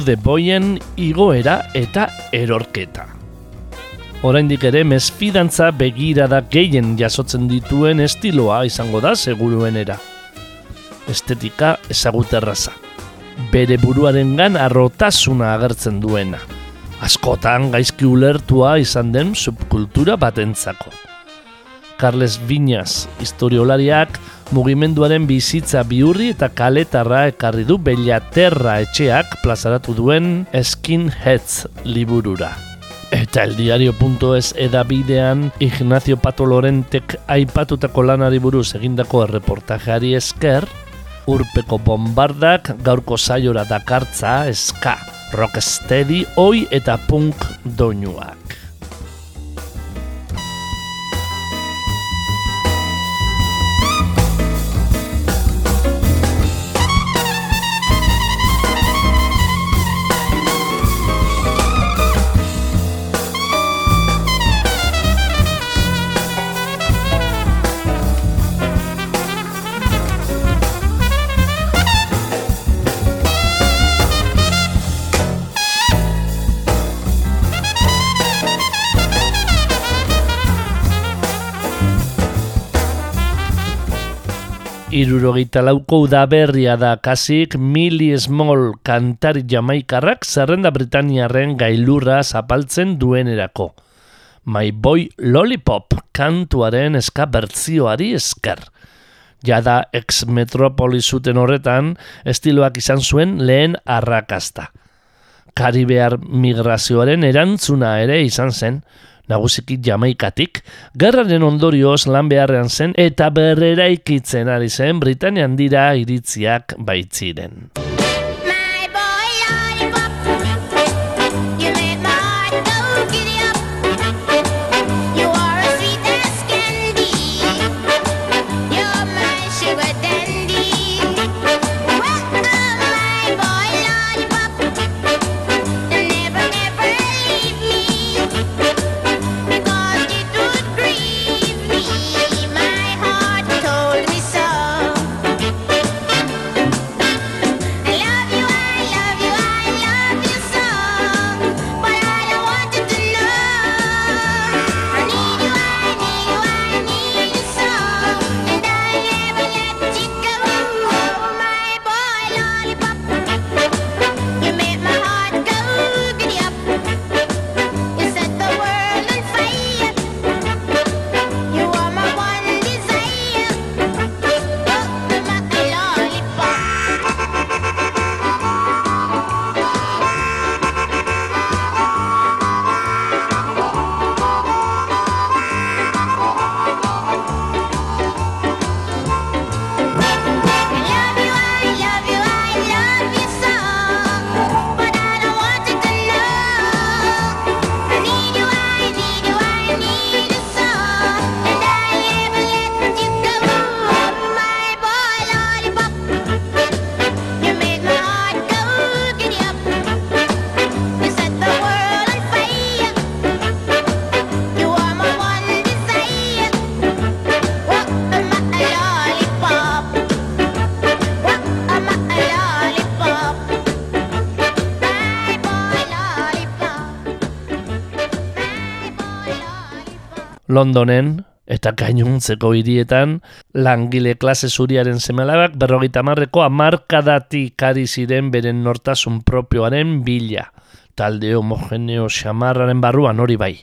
Rude Boyen igoera eta erorketa. Oraindik ere mesfidantza begirada gehien jasotzen dituen estiloa izango da seguruenera. Estetika ezaguterraza. Bere buruarengan arrotasuna agertzen duena. Askotan gaizki ulertua izan den subkultura batentzako. Carles Viñas, historiolariak, mugimenduaren bizitza biurri eta kaletarra ekarri du Bellaterra etxeak plazaratu duen Skinheads liburura. Eta eldiario.es edabidean Ignacio Pato Lorentek aipatutako lanari buruz egindako erreportajeari esker, urpeko bombardak gaurko saiora dakartza eska, rocksteady, oi eta punk doinuak. Irurogeita lauko udaberria da kasik Millie Small kantari jamaikarrak zerrenda Britaniarren gailurra zapaltzen duenerako. My Boy Lollipop kantuaren eska bertzioari esker. Jada ex metropoli zuten horretan, estiloak izan zuen lehen arrakasta. Karibear migrazioaren erantzuna ere izan zen, nagusiki jamaikatik, gerraren ondorioz lan beharrean zen eta berrera ikitzen ari zen Britanian dira iritziak baitziren. Londonen eta gainuntzeko hirietan langile klase zuriaren semelabak berrogeita marreko amarkadatik ari ziren beren nortasun propioaren bila. Talde homogeneo xamarraren barruan hori bai.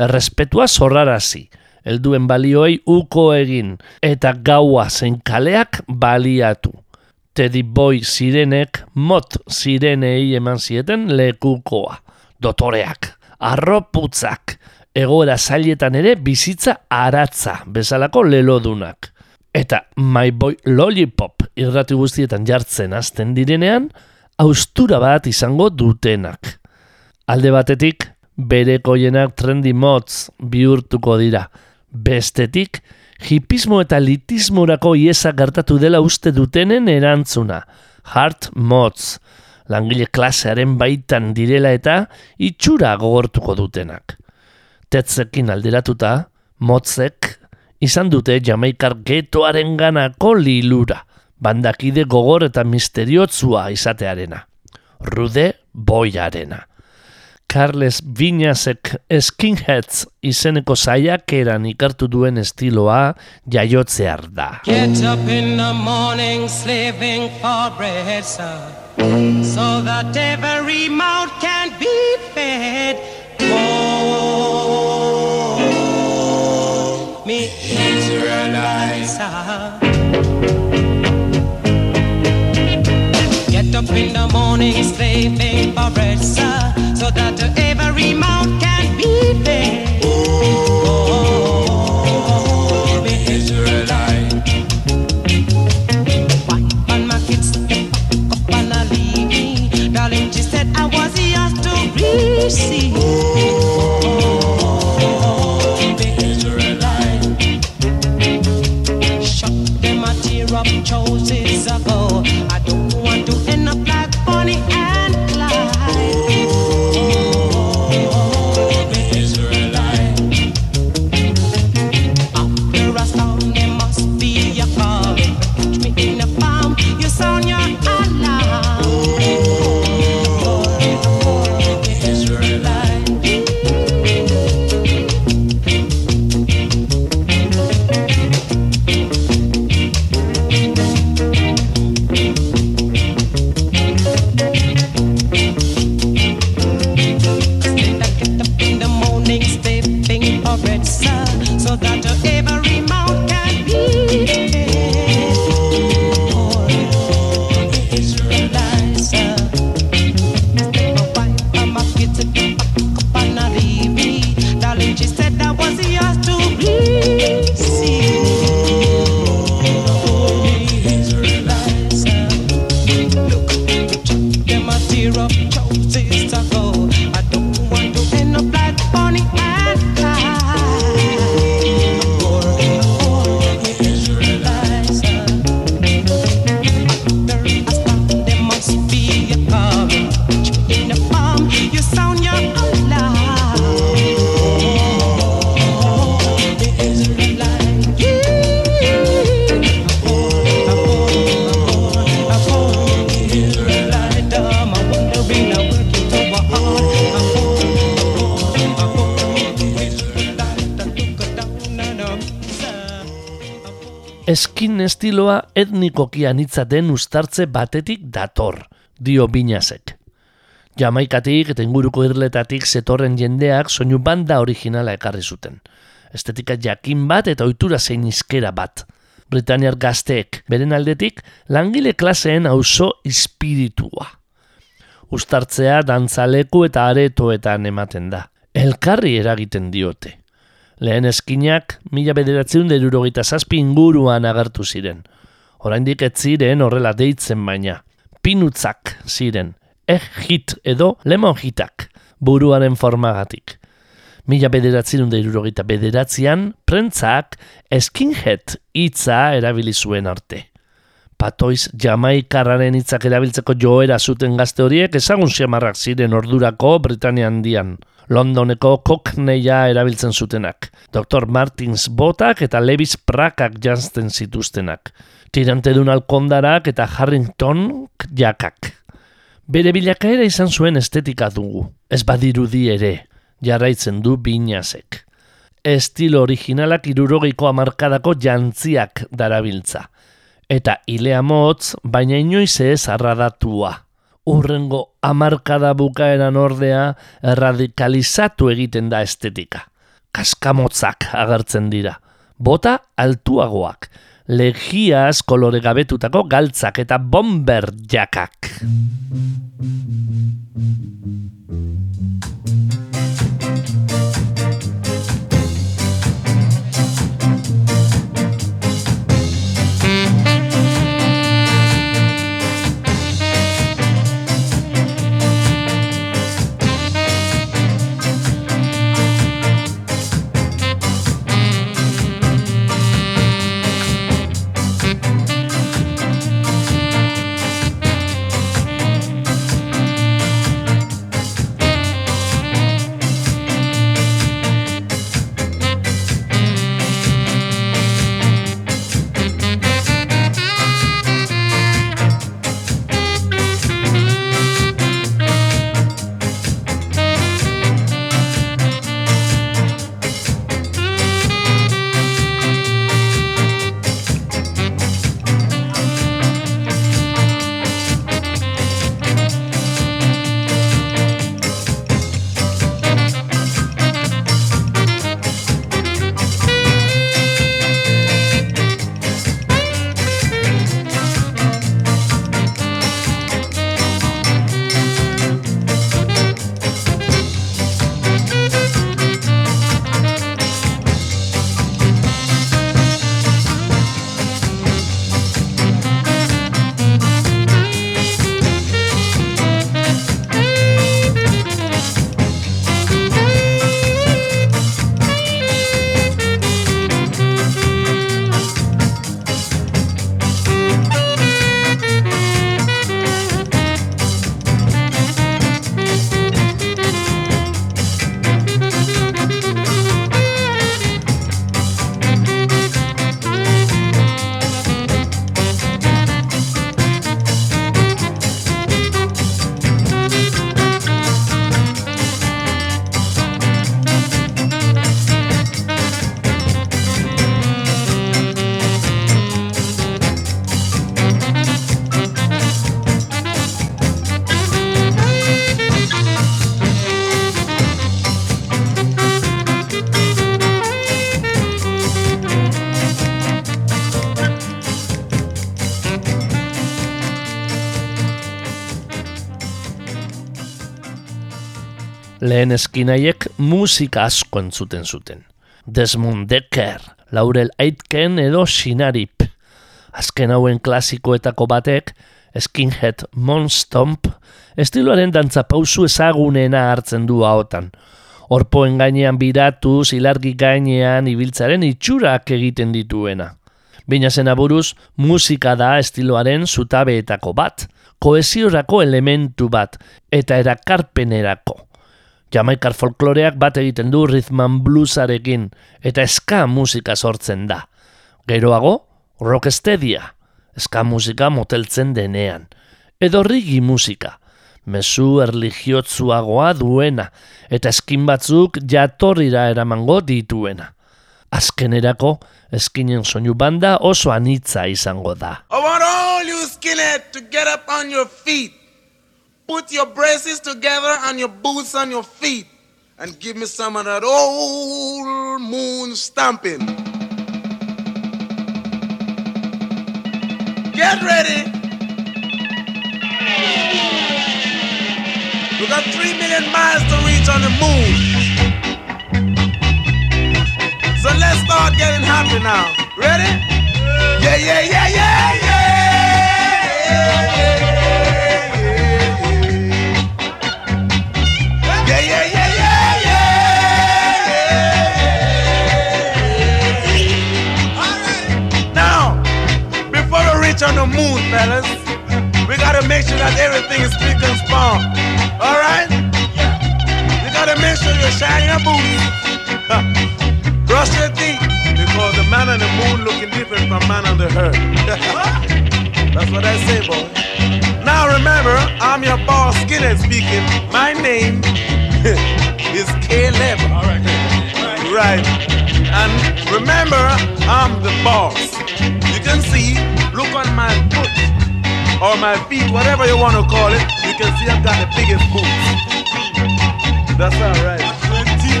Errespetua zorrarazi, helduen balioei uko egin eta gaua zen kaleak baliatu. Teddy Boy zirenek mot zirenei eman zieten lekukoa. Dotoreak, arroputzak, egoera zailetan ere bizitza aratza bezalako lelodunak. Eta My Boy Lollipop irrati guztietan jartzen azten direnean, austura bat izango dutenak. Alde batetik, bere koienak trendi motz bihurtuko dira. Bestetik, hipismo eta litismorako iesa gertatu dela uste dutenen erantzuna. Heart motz, langile klasearen baitan direla eta itxura gogortuko dutenak. Tetzekin alderatuta, motzek izan dute jamaikar getoaren ganako lilura, bandakide gogor eta misteriotzua izatearena. Rude boiarena. Carles Viñasek skinheads izeneko zaiak eran ikartu duen estiloa jaiotzear da. Get up in the morning slaving for bread, sir, so that every mouth can be fed. Oh, me Israelites. Get up in the morning, slaving for bread, sir, so that every mouth can receive. up estiloa etnikoki anitzaten ustartze batetik dator, dio binazek. Jamaikatik eta inguruko irletatik zetorren jendeak soinu banda originala ekarri zuten. Estetika jakin bat eta ohitura zein izkera bat. Britaniar gazteek, beren aldetik, langile klaseen auzo espiritua. Ustartzea dantzaleku eta aretoetan ematen da. Elkarri eragiten diote. Lehen eskinak mila bederatzen derurogeita zazpi inguruan agertu ziren. Oraindik ez ziren horrela deitzen baina. Pinutzak ziren, hit edo lemon hitak, buruaren formagatik. Mila bederatzen derurogeita bederatzean, prentzak skinhead hitza erabili zuen arte. Patoiz jamaikarraren hitzak erabiltzeko joera zuten gazte horiek ezagun xamarrak ziren ordurako Britania handian. Londoneko kokneia erabiltzen zutenak. Dr. Martins botak eta Levis prakak jantzten zituztenak. Tirantedun alkondarak eta Harrington jakak. Bere bilakaera izan zuen estetika dugu. Ez badirudi ere, jarraitzen du binazek. Estilo originalak irurogeiko amarkadako jantziak darabiltza. Eta ilea motz, baina inoiz ez arradatua. Urrengo amarkada bukaeran ordea radikalizatu egiten da estetika. Kaskamotzak agertzen dira. Bota altuagoak. Legiaz kolore gabetutako galtzak eta bomber jakak. Lehen eskinaiek musika asko entzuten zuten. Desmond Decker, Laurel Aitken edo Sinarip. Azken hauen klasikoetako batek, Skinhead Monstomp, estiloaren dantza pausu ezagunena hartzen du haotan. Orpoen gainean biratu, zilargi gainean ibiltzaren itxurak egiten dituena. Bina zena buruz, musika da estiloaren zutabeetako bat, koesiorako elementu bat, eta erakarpenerako. Jamaikar folkloreak bat egiten du ritman bluesarekin, eta eska musika sortzen da. Geroago, rockestedia, eska musika moteltzen denean. Edo rigi musika, mesu erligiotzuagoa duena, eta eskin batzuk jatorrira eramango dituena. Azkenerako, eskinen soinu banda oso anitza izango da. I want all you skinhead to get up on your feet. Put your braces together and your boots on your feet. And give me some of that old moon stamping. Get ready. We got three million miles to reach on the moon. So let's start getting happy now. Ready? Yeah, yeah, yeah, yeah, yeah. The moon, fellas, we gotta make sure that everything is spick and span. All right? You gotta make sure you're shining your boots. Brush your teeth because the man on the moon looking different from man on the earth. That's what I say, boy. Now remember, I'm your boss Skinhead speaking. My name is Caleb. All right. Right. And remember, I'm the boss. Can see, look on my foot or my feet, whatever you want to call it. You can see I've got the biggest boots. That's all right.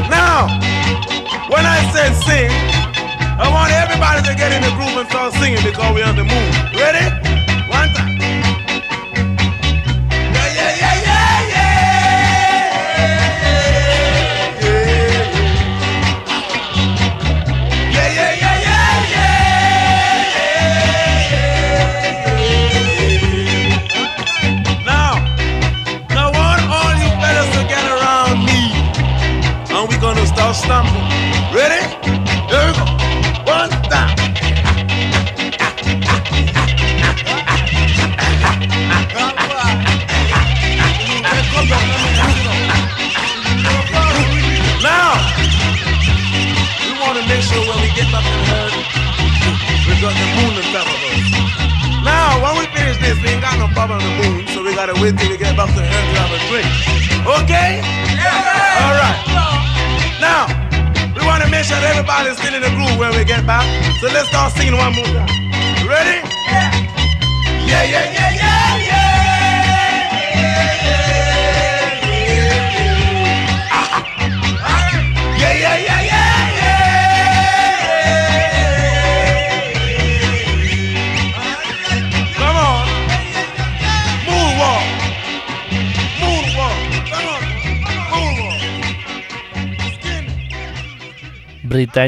Now, when I said sing, I want everybody to get in the groove and start singing because we're on the moon. Ready? One time.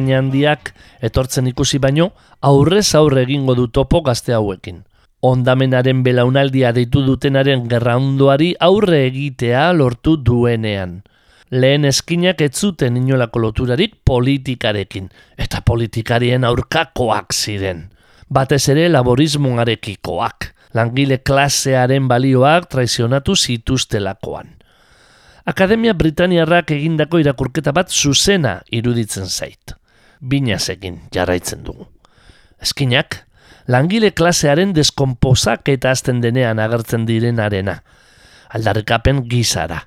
Britainia handiak etortzen ikusi baino, aurrez aurre egingo du topo gazte hauekin. Ondamenaren belaunaldia deitu dutenaren gerraundoari aurre egitea lortu duenean. Lehen eskinak ez zuten inolako loturarik politikarekin, eta politikarien aurkakoak ziren. Batez ere laborismoarekikoak, langile klasearen balioak traizionatu zituztelakoan. Akademia Britaniarrak egindako irakurketa bat zuzena iruditzen zait. Binasekin jarraitzen dugu. Eskinak, langile klasearen deskomposak eta azten denean agertzen direnarena. Aldarrikapen gizara.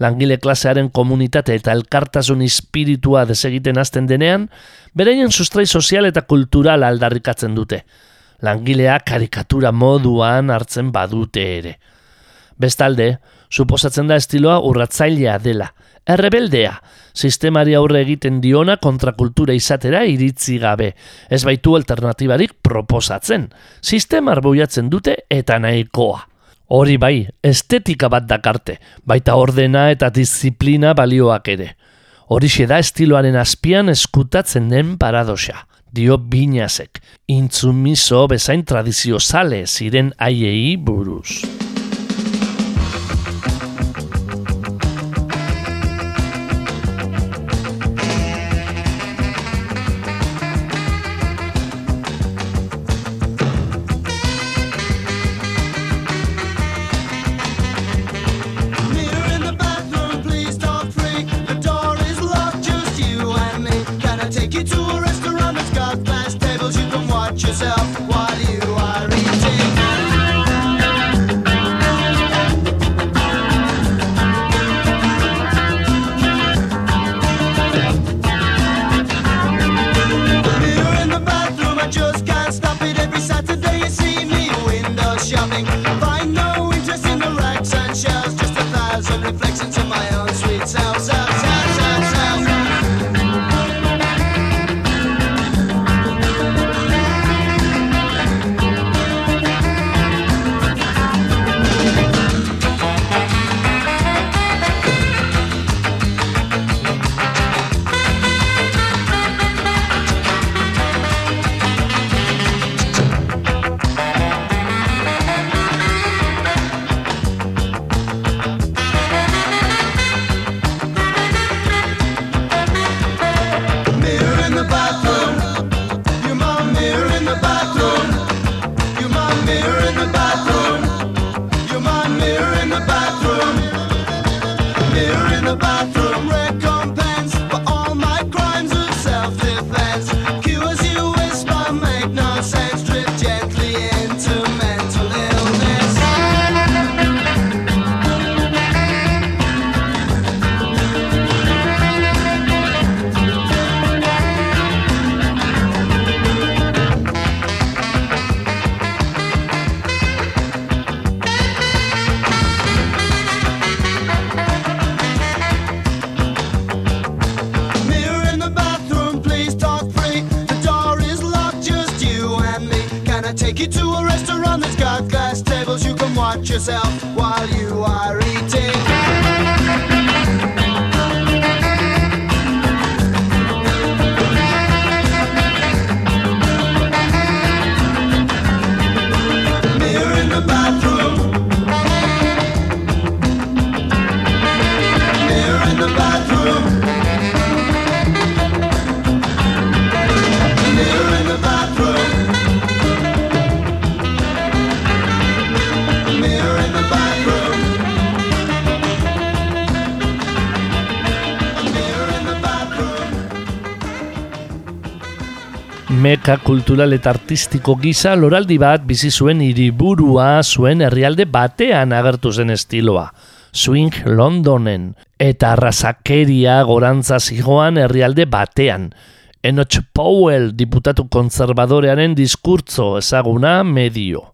Langile klasearen komunitate eta elkartasun espiritua desegiten azten denean, bereien sustrai sozial eta kultural aldarrikatzen dute. Langilea karikatura moduan hartzen badute ere. Bestalde, suposatzen da estiloa urratzailea dela, errebeldea, sistemari aurre egiten diona kontrakultura izatera iritzi gabe, ez baitu alternatibarik proposatzen, sistema arboiatzen dute eta nahikoa. Hori bai, estetika bat dakarte, baita ordena eta disiplina balioak ere. Horixe da estiloaren azpian eskutatzen den paradoxa. Dio binazek, intzumizo bezain tradizio sale ziren aiei buruz. Meka kultural eta artistiko gisa loraldi bat bizi zuen hiriburua zuen herrialde batean agertu zen estiloa. Swing Londonen eta arrazakeria gorantza zigoan herrialde batean. Enoch Powell diputatu kontzerbadorearen diskurtzo ezaguna medio.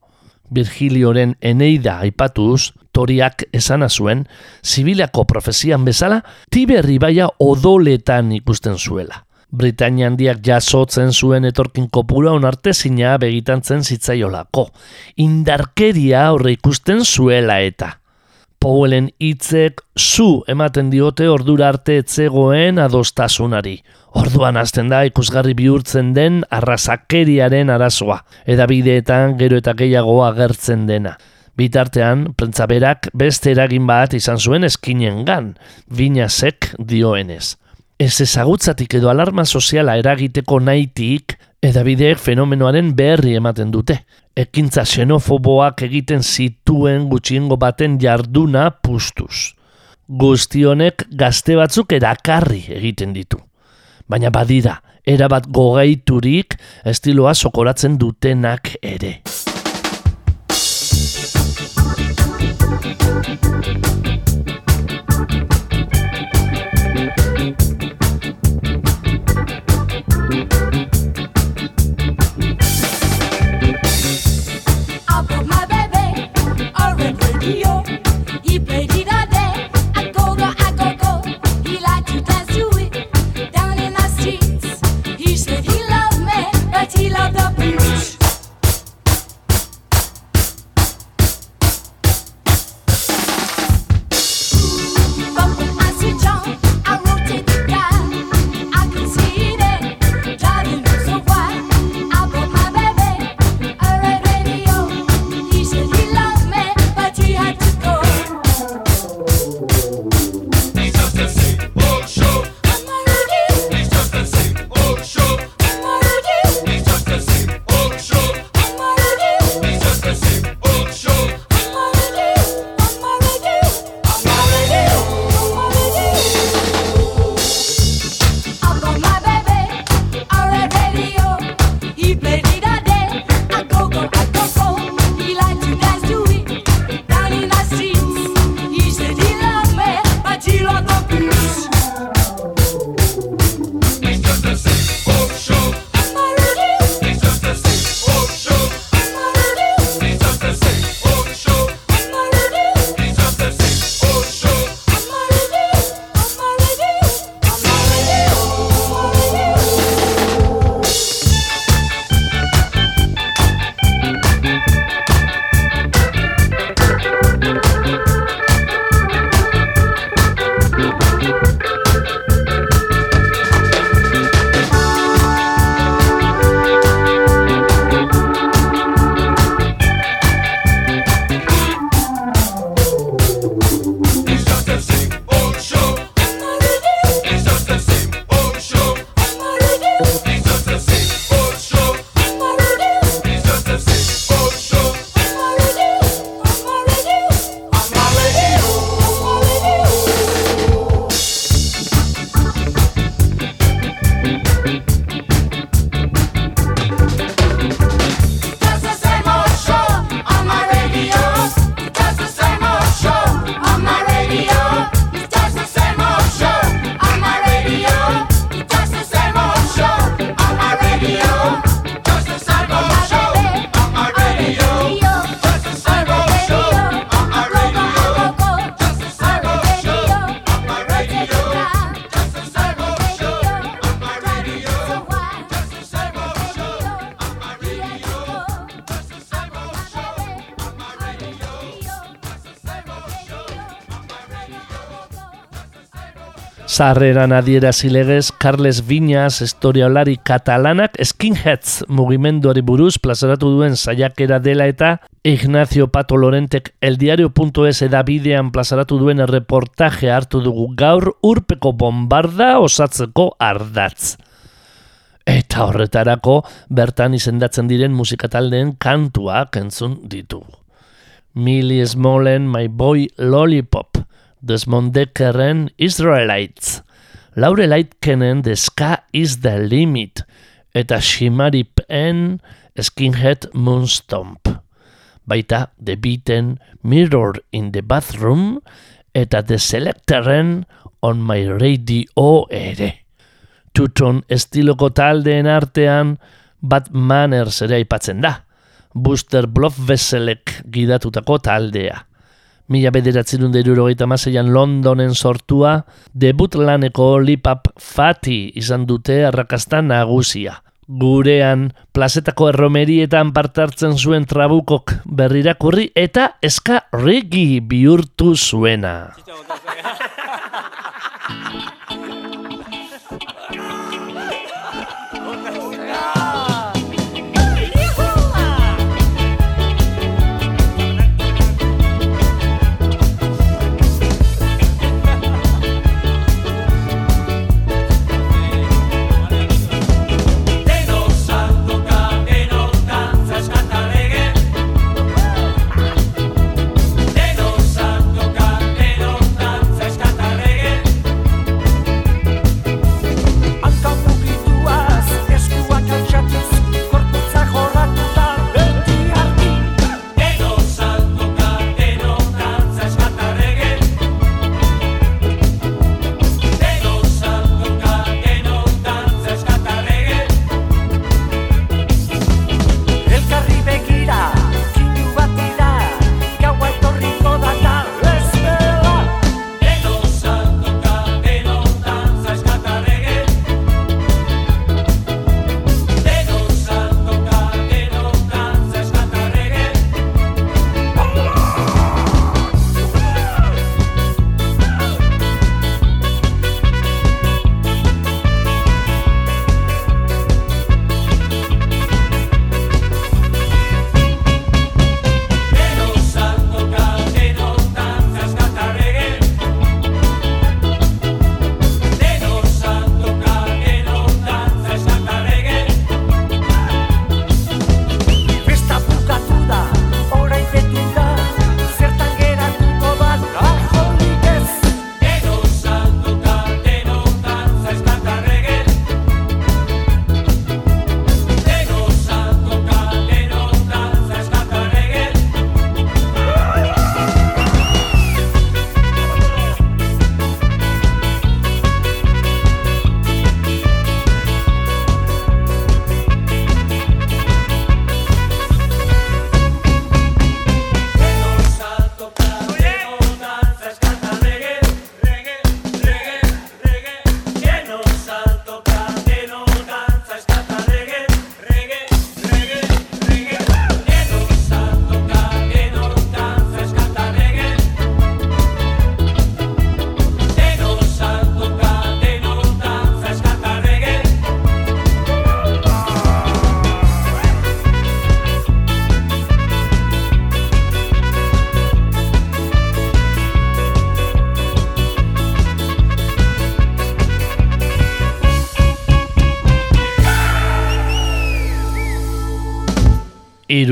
Virgilioren Eneida aipatuz, toriak esana zuen, zibilako profesian bezala, Tiberri baia odoletan ikusten zuela. Britania handiak jasotzen zuen etorkin kopura onartezina begitantzen zitzaiolako. Indarkeria aurre ikusten zuela eta. Powellen hitzek zu ematen diote ordura arte etzegoen adostasunari. Orduan hasten da ikusgarri bihurtzen den arrazakeriaren arazoa, edabideetan gero eta gehiago agertzen dena. Bitartean, prentzaberak beste eragin bat izan zuen eskinengan, binazek dioenez. Ez ezagutzatik edo alarma soziala eragiteko nahitik, edabideek fenomenoaren berri ematen dute. Ekintza xenofoboak egiten zituen gutxiengo baten jarduna pustuz. Guztionek gazte batzuk erakarri egiten ditu. Baina badira, erabat gogaiturik estiloa sokoratzen dutenak ere. Zarreran adierazi legez, Carles Viñas, historiaolari katalanak, skinheads mugimenduari buruz plazaratu duen saiakera dela eta Ignacio Pato Lorentek eldiario.es edabidean plazaratu duen reportaje hartu dugu gaur urpeko bombarda osatzeko ardatz. Eta horretarako bertan izendatzen diren musikataldeen kantuak entzun ditugu. Millie Smallen, My Boy Lollipop, Desmond Deckerren Israelites, Laure Leitkenen The Sky is the Limit, eta Shimari Pen Skinhead Moonstomp. Baita The Beaten Mirror in the Bathroom, eta The Selectorren On My Radio ere. Tuton estiloko taldeen artean Bad Manners ere aipatzen da. Buster Bluff-Vesselek gidatutako taldea. Mila bederatzen dut irurogeita Londonen sortua, debut laneko lipap fati izan dute arrakastan nagusia. Gurean, plazetako erromerietan partartzen zuen trabukok berrirakurri eta eska regi bihurtu zuena.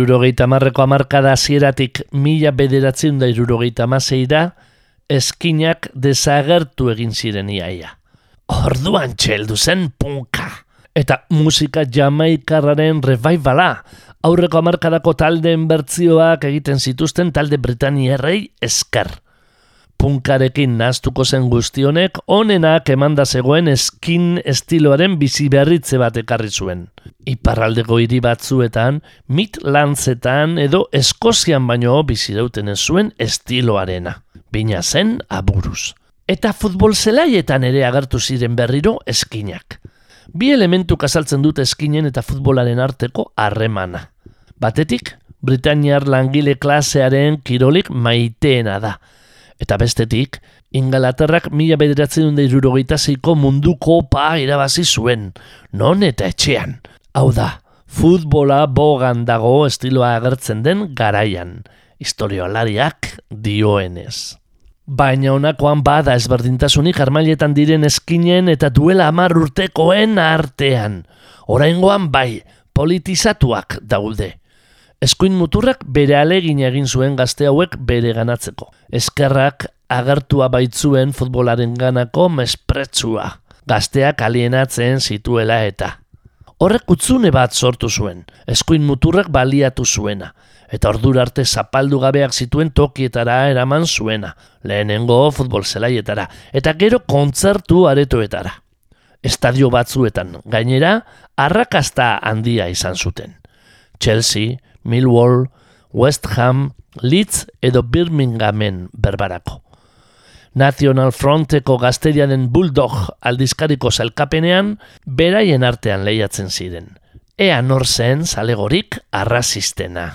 Irurogeita marreko amarkada hasieratik mila bederatzen da irurogeita maseira, eskinak desagertu egin ziren iaia. Orduan txeldu zen punka. Eta musika jamaikarraren revivala. Aurreko amarkadako taldeen bertzioak egiten zituzten talde Britaniarrei esker. Punkarekin naztuko zen guztionek, onenak emanda zegoen eskin estiloaren bizi berritze bat ekarri zuen. Iparraldeko hiri batzuetan, Midlandsetan edo Eskozian baino bizirauten ez zuen estiloarena. Bina zen aburuz. Eta futbol zelaietan ere agertu ziren berriro eskinak. Bi elementu azaltzen dute eskinen eta futbolaren arteko harremana. Batetik, Britaniar langile klasearen kirolik maiteena da. Eta bestetik, Ingalaterrak mila bederatzen zeiko munduko pa irabazi zuen, non eta etxean. Hau da, futbola bogan dago estiloa agertzen den garaian, historiolariak dioenez. Baina honakoan bada ezberdintasunik armailetan diren eskinen eta duela hamar urtekoen artean. Oraingoan bai, politizatuak daude. Eskuin muturrak bere alegin egin zuen gazte hauek bere ganatzeko. Eskerrak agertua baitzuen futbolaren ganako mespretsua. Gazteak alienatzen zituela eta. Horrek utzune bat sortu zuen, eskuin muturrak baliatu zuena, eta ordura arte zapaldu gabeak zituen tokietara eraman zuena, lehenengo futbol zelaietara, eta gero kontzertu aretoetara. Estadio batzuetan, gainera, arrakasta handia izan zuten. Chelsea, Millwall, West Ham, Leeds edo Birminghamen berbarako. National Fronteko gazterianen Bulldog aldizkariko zelkapenean, beraien artean lehiatzen ziren. Ea nor zen zalegorik arrazistena.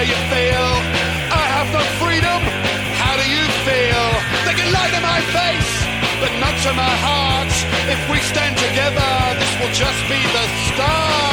How you feel. I have no freedom. How do you feel? They can lie to my face, but not to my heart. If we stand together, this will just be the start.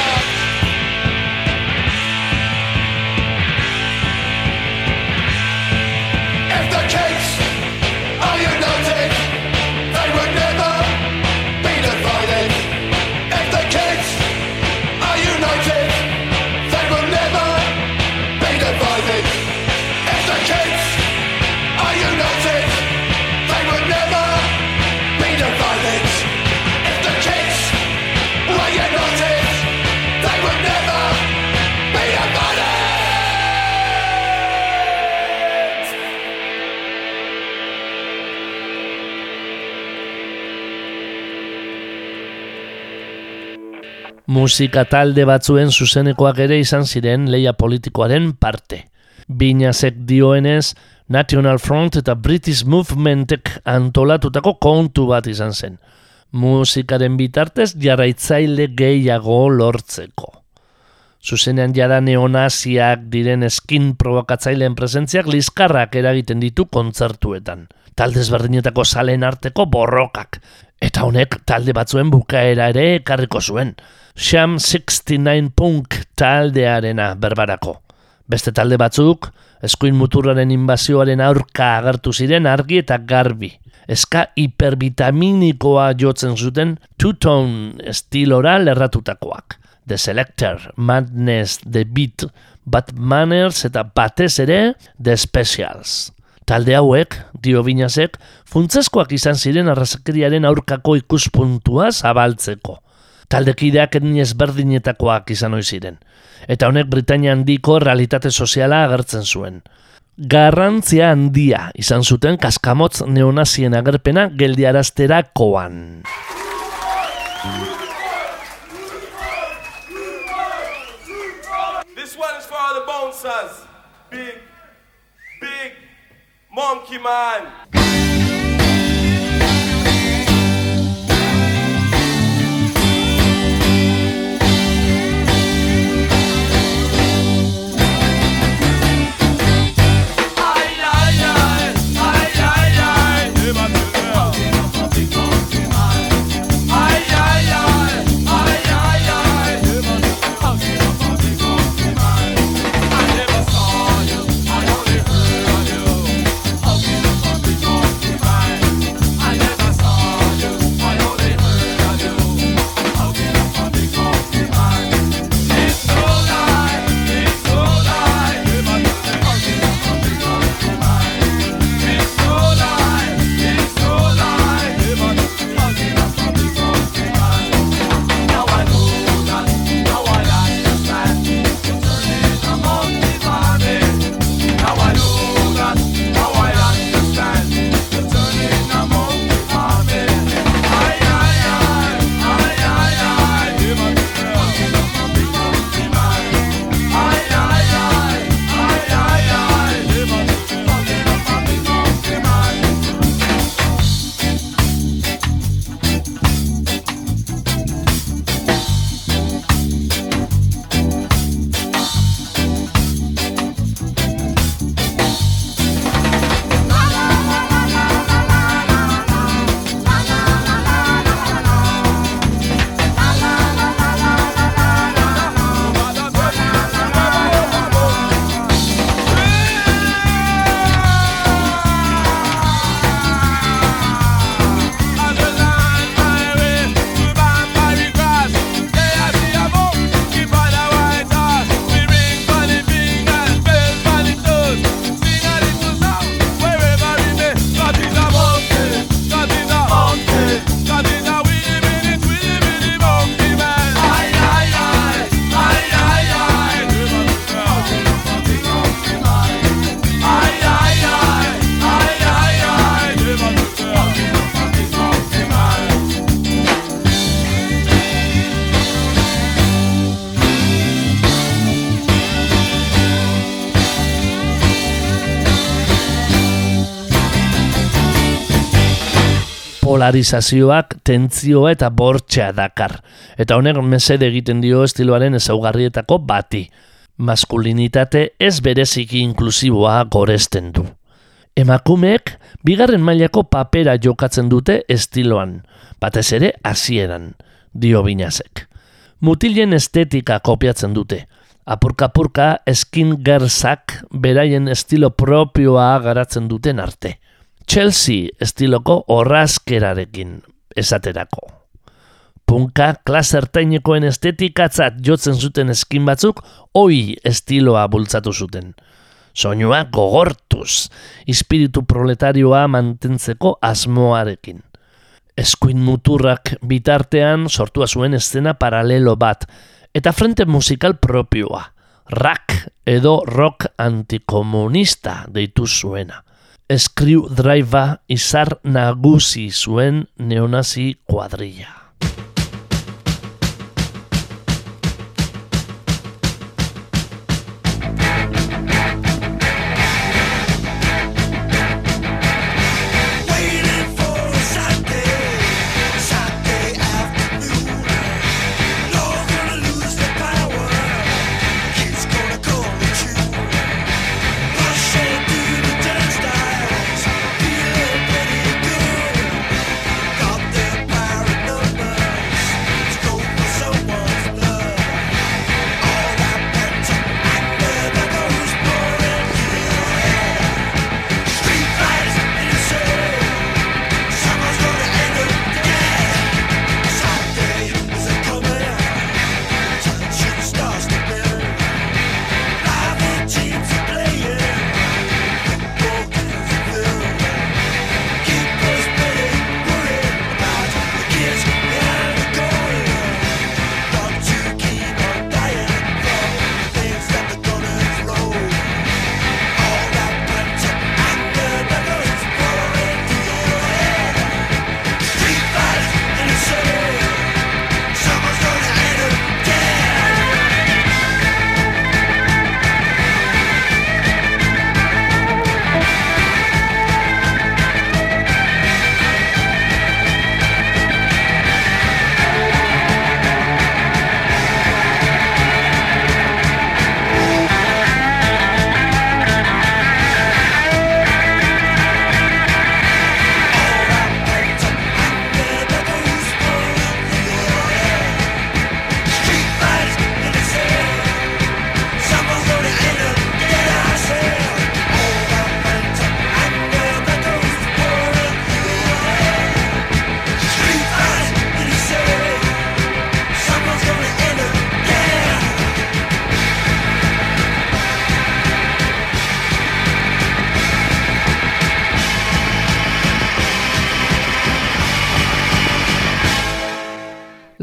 Musika talde batzuen zuzenekoak ere izan ziren leia politikoaren parte. Binazek dioenez, National Front eta British Movementek antolatutako kontu bat izan zen. musikaren bitartez jarraitzaile gehiago lortzeko. Zuzenean jada neonaziak diren eskin provokatzaileen presentziak liskarrak eragiten ditu kontzertuetan. Talde ezberdinetako salen arteko borrokak. Eta honek talde batzuen bukaera ere ekarriko zuen. Sham 69 Punk taldearena berbarako. Beste talde batzuk, eskuin muturraren inbazioaren aurka agertu ziren argi eta garbi. Eska hipervitaminikoa jotzen zuten two-tone estilora lerratutakoak. The Selector, Madness, The Beat, Bad Manners eta batez ere The Specials. Talde hauek, dio binazek, funtsezkoak izan ziren arrazakeriaren aurkako ikuspuntua zabaltzeko. Taldekideak etni ezberdinetakoak izan ohi ziren. Eta honek Britania handiko realitate soziala agertzen zuen. Garrantzia handia izan zuten kaskamotz neonazien agerpena geldiarazterakoan. This one is for all the bouncers. Big monkey man. Polarizazioak tentzioa eta bortxea dakar. Eta honek mesede egiten dio estiloaren ezaugarrietako bati. Maskulinitate ez bereziki inklusiboa goresten du. Emakumeek bigarren mailako papera jokatzen dute estiloan, batez ere hasieran, dio binazek. Mutilen estetika kopiatzen dute. Apurka-apurka eskin gerzak beraien estilo propioa garatzen duten arte. Chelsea estiloko horrazkerarekin esaterako. Punka klasertainekoen estetikatzat jotzen zuten eskin batzuk oi estiloa bultzatu zuten. Soinua gogortuz, espiritu proletarioa mantentzeko asmoarekin. Eskuin muturrak bitartean sortua zuen eszena paralelo bat, eta frente musikal propioa, rak edo rock antikomunista deitu zuena. Screw Driver izar nagusi zuen neonazi kuadrilla.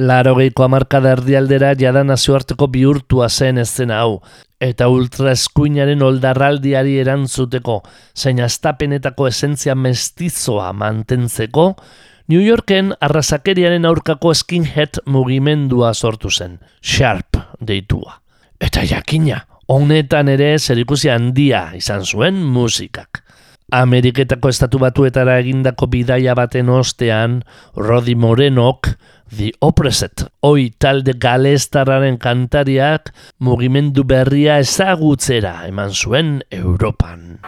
Larogeiko hamarkada erdialdera jada nazioarteko bihurtua zen eszena hau, eta ultraeskuinaren oldarraldiari erantzuteko, zein astapenetako esentzia mestizoa mantentzeko, New Yorken arrazakeriaren aurkako skinhead mugimendua sortu zen, Sharp deitua. Eta jakina, honetan ere zerikusi handia izan zuen musikak. Ameriketako estatu batuetara egindako bidaia baten ostean, Rodi Morenok, The Oppressed, oi talde galestarraren kantariak mugimendu berria ezagutzera eman zuen Europan.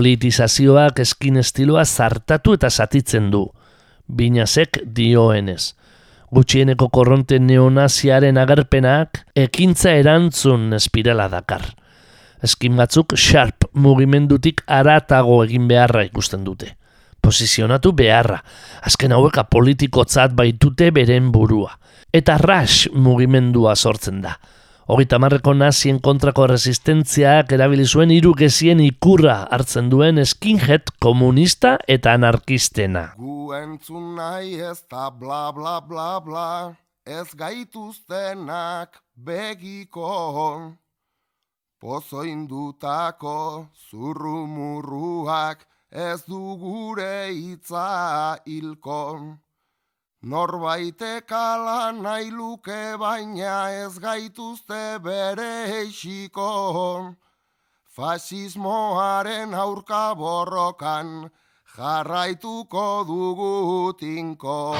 Politizazioak eskin estiloa zartatu eta zatitzen du, binazek dioenez. Gutxieneko korronte neonaziaren agerpenak ekintza erantzun espirala dakar. Eskin batzuk sharp mugimendutik aratago egin beharra ikusten dute. Posizionatu beharra, azken haueka politikotzat baitute beren burua. Eta rush mugimendua sortzen da. Hogeita marreko nazien kontrako resistentziak erabili zuen hiru gezien ikurra hartzen duen skinhead komunista eta anarkistena. Gu entzun nahi ez da bla bla bla bla, ez gaituztenak begiko. Pozoindutako zurrumurruak ez du gure hitza hilko. Norbaitek ala nahi luke baina ez gaituzte bere eixiko. Fasismoaren aurka borrokan jarraituko dugu tinko.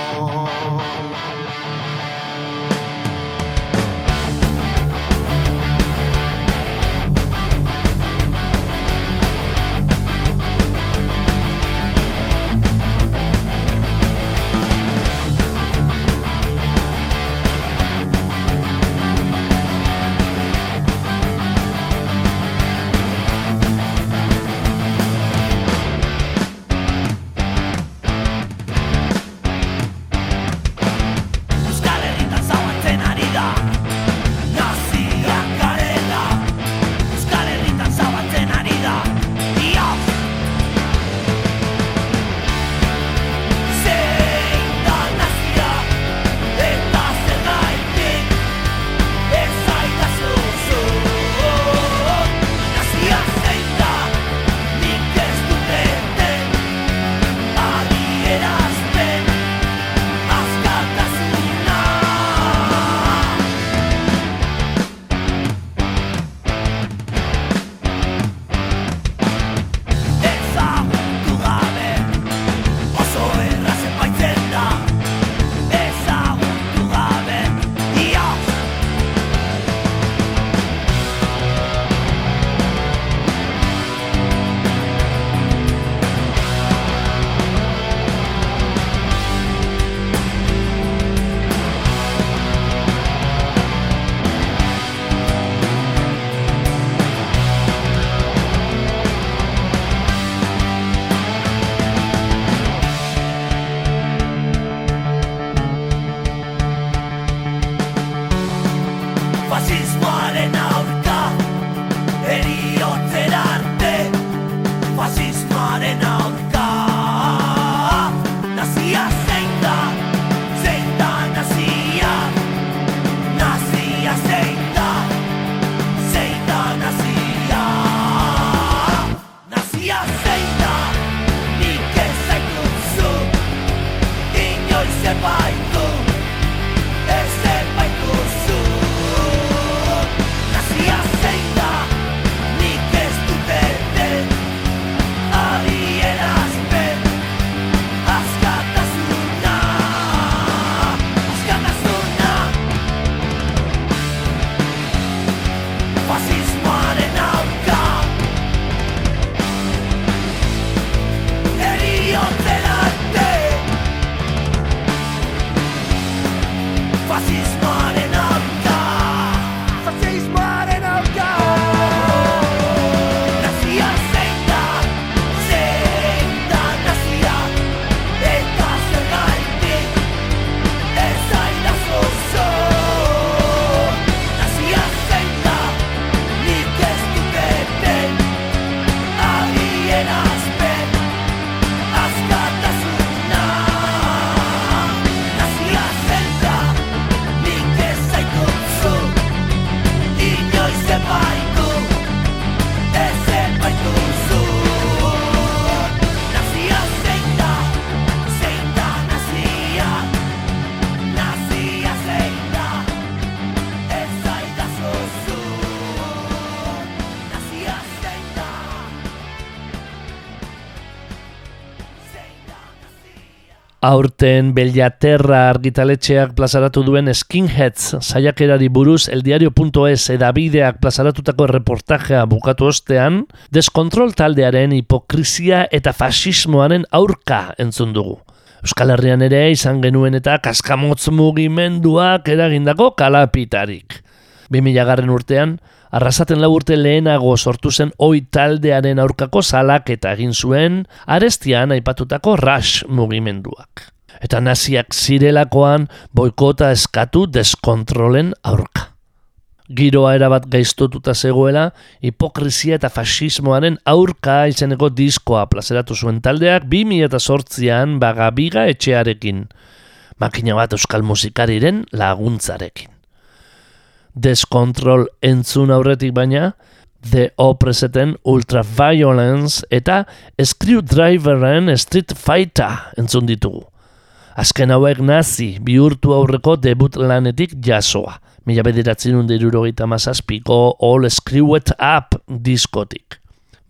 Aurten Bellaterra argitaletxeak plazaratu duen Skinheads saiakerari buruz eldiario.es edabideak plazaratutako reportajea bukatu ostean, deskontrol taldearen hipokrizia eta fasismoaren aurka entzun dugu. Euskal Herrian ere izan genuen eta kaskamotz mugimenduak eragindako kalapitarik. 2000 garren urtean, arrasaten lau urte lehenago sortu zen oi taldearen aurkako salak eta egin zuen arestian aipatutako rush mugimenduak. Eta naziak zirelakoan boikota eskatu deskontrolen aurka. Giroa erabat gaiztotuta zegoela, hipokrizia eta fasismoaren aurka izeneko diskoa plazeratu zuen taldeak 2008an bagabiga etxearekin, makina bat euskal musikariren laguntzarekin. Deskontrol entzun aurretik baina, The Oppreseten Ultraviolence eta Screwdriveren Street Fighter entzun ditugu. Azken hauek nazi bihurtu aurreko debut lanetik jasoa. Mila bederatzen hunde irurogeita mazazpiko All Screwed Up diskotik.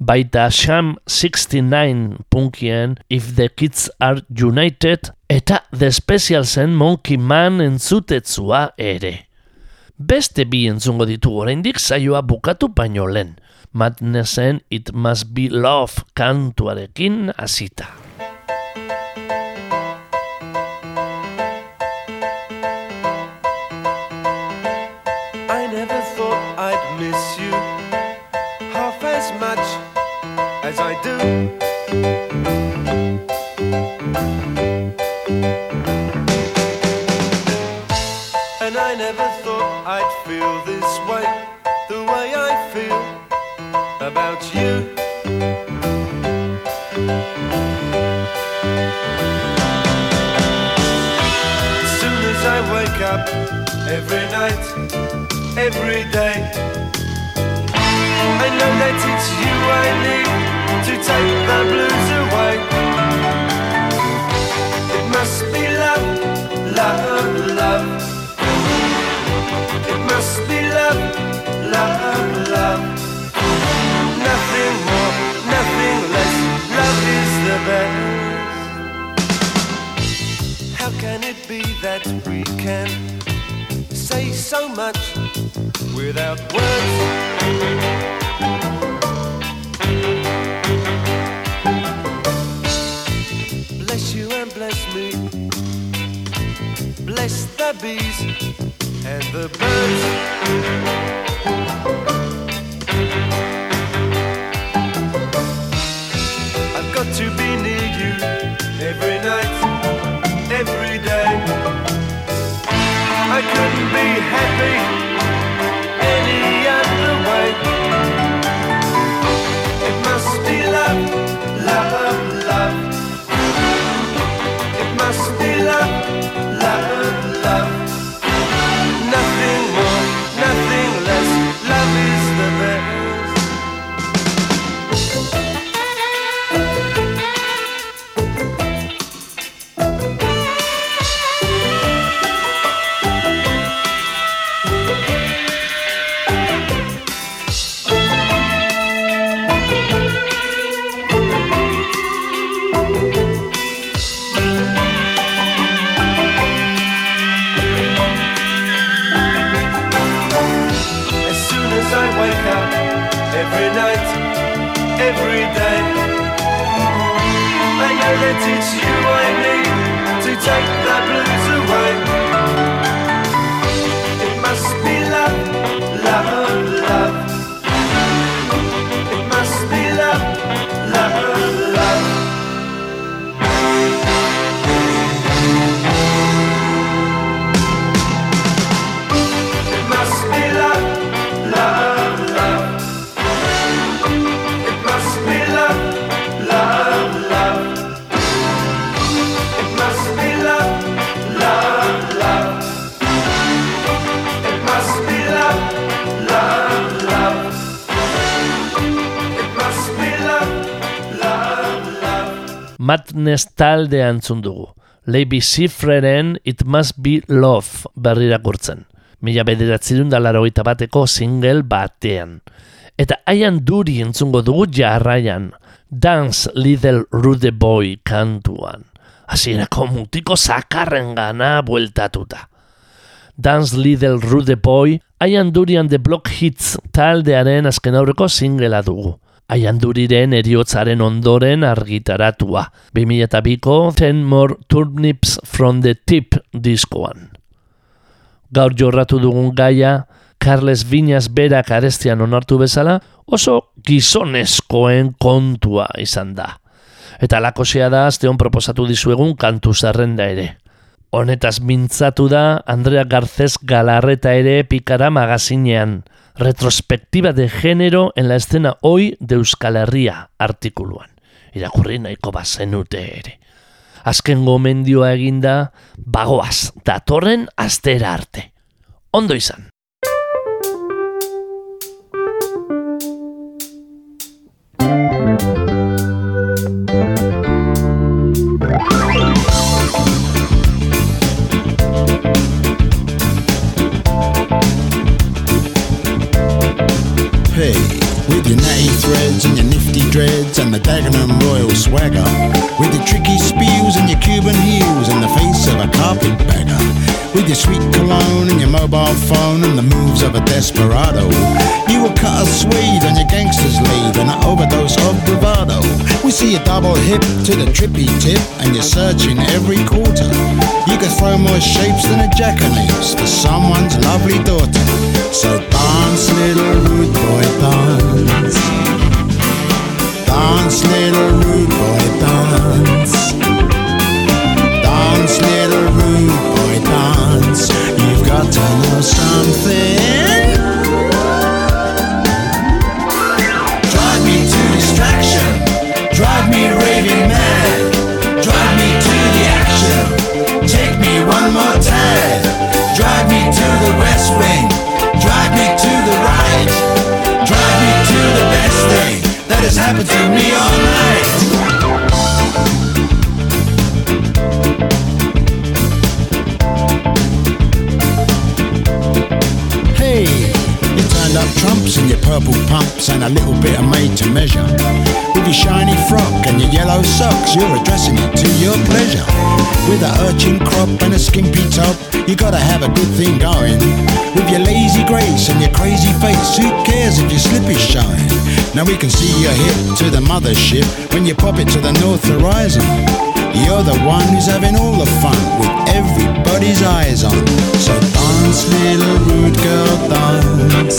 Baita Sham 69 punkien If the Kids Are United eta The Special Zen Monkey Man entzutetzua ere. Beste bi entzungo ditugu oraindik saioa bukatu baino lehen. Madnessen It Must Be Love kantuarekin hasita. I never thought I'd miss you half as much as I do. Feel this way, the way I feel about you. As soon as I wake up, every night, every day. I know that it's you I need to take the blues away. It must be love, love, love. Nothing more, nothing less. Love is the best. How can it be that we can say so much without words? Bless you and bless me. Bless the bees and the birds. Talde antzun dugu. Leiby Sifreren It Must Be Love berrirakurtzen. Mila bederatzerun da larogeita bateko single batean. Eta haian duri entzungo dugu jarraian. Dance Little Rude Boy kantuan. Hasierako mutiko zakarren gana bueltatuta. Dance Little Rude Boy, haian durian The Block Hits taldearen azken aurreko singlea dugu. Haian duriren eriotzaren ondoren argitaratua. 2002ko Ten More Turnips from the Tip diskoan. Gaur jorratu dugun gaia, Carles Viñas berak arestian onartu bezala, oso gizonezkoen kontua izan da. Eta lakosea da azteon proposatu dizuegun kantu zerrenda ere. Honetaz mintzatu da Andrea Garcés Galarreta ere pikara magazinean, retrospectiva de género en la escena hoy de Euskal Herria artikuluan. Irakurri nahiko bazenute ere. Azken gomendioa eginda, bagoaz, datorren astera arte. Ondo izan. Threads and your nifty dreads and the Dagenham Royal swagger, with your tricky spiels and your Cuban heels and the face of a carpetbagger, with your sweet cologne and your mobile phone and the moves of a desperado, you will cut a Swede on your gangster's lead and an overdose of bravado. We see a double hip to the trippy tip and you're searching every quarter. You could throw more shapes than a jackanapes for someone's lovely daughter. So dance, little rude boy, dance. Dance, little rude boy, dance. Dance, little rude boy, dance. You've got to know something. Drive me to distraction. Drive me raving mad. Drive me to the action. Take me one more time. Drive me to the west wing. Happened to me all night. Hey, you turned up trumps in your purple pumps and a little bit of made to measure. With your shiny frock and your yellow socks, you're addressing it to your pleasure. With a urchin crop and a skimpy top, you gotta have a good thing going. With your lazy grace and your crazy face, who cares if your slip is shine? Now we can see your hip to the mothership when you pop it to the north horizon. You're the one who's having all the fun with everybody's eyes on. So dance, little rude girl, dance.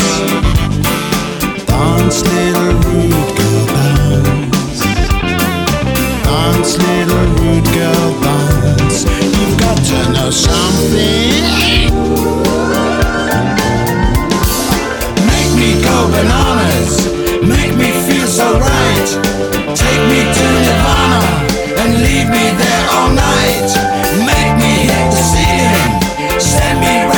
Dance, little rude girl, dance. Dance, little rude girl, dance. You've got to know something. Make me go bananas. Make me feel so right. Take me to Nirvana and leave me there all night. Make me hit the ceiling. Send me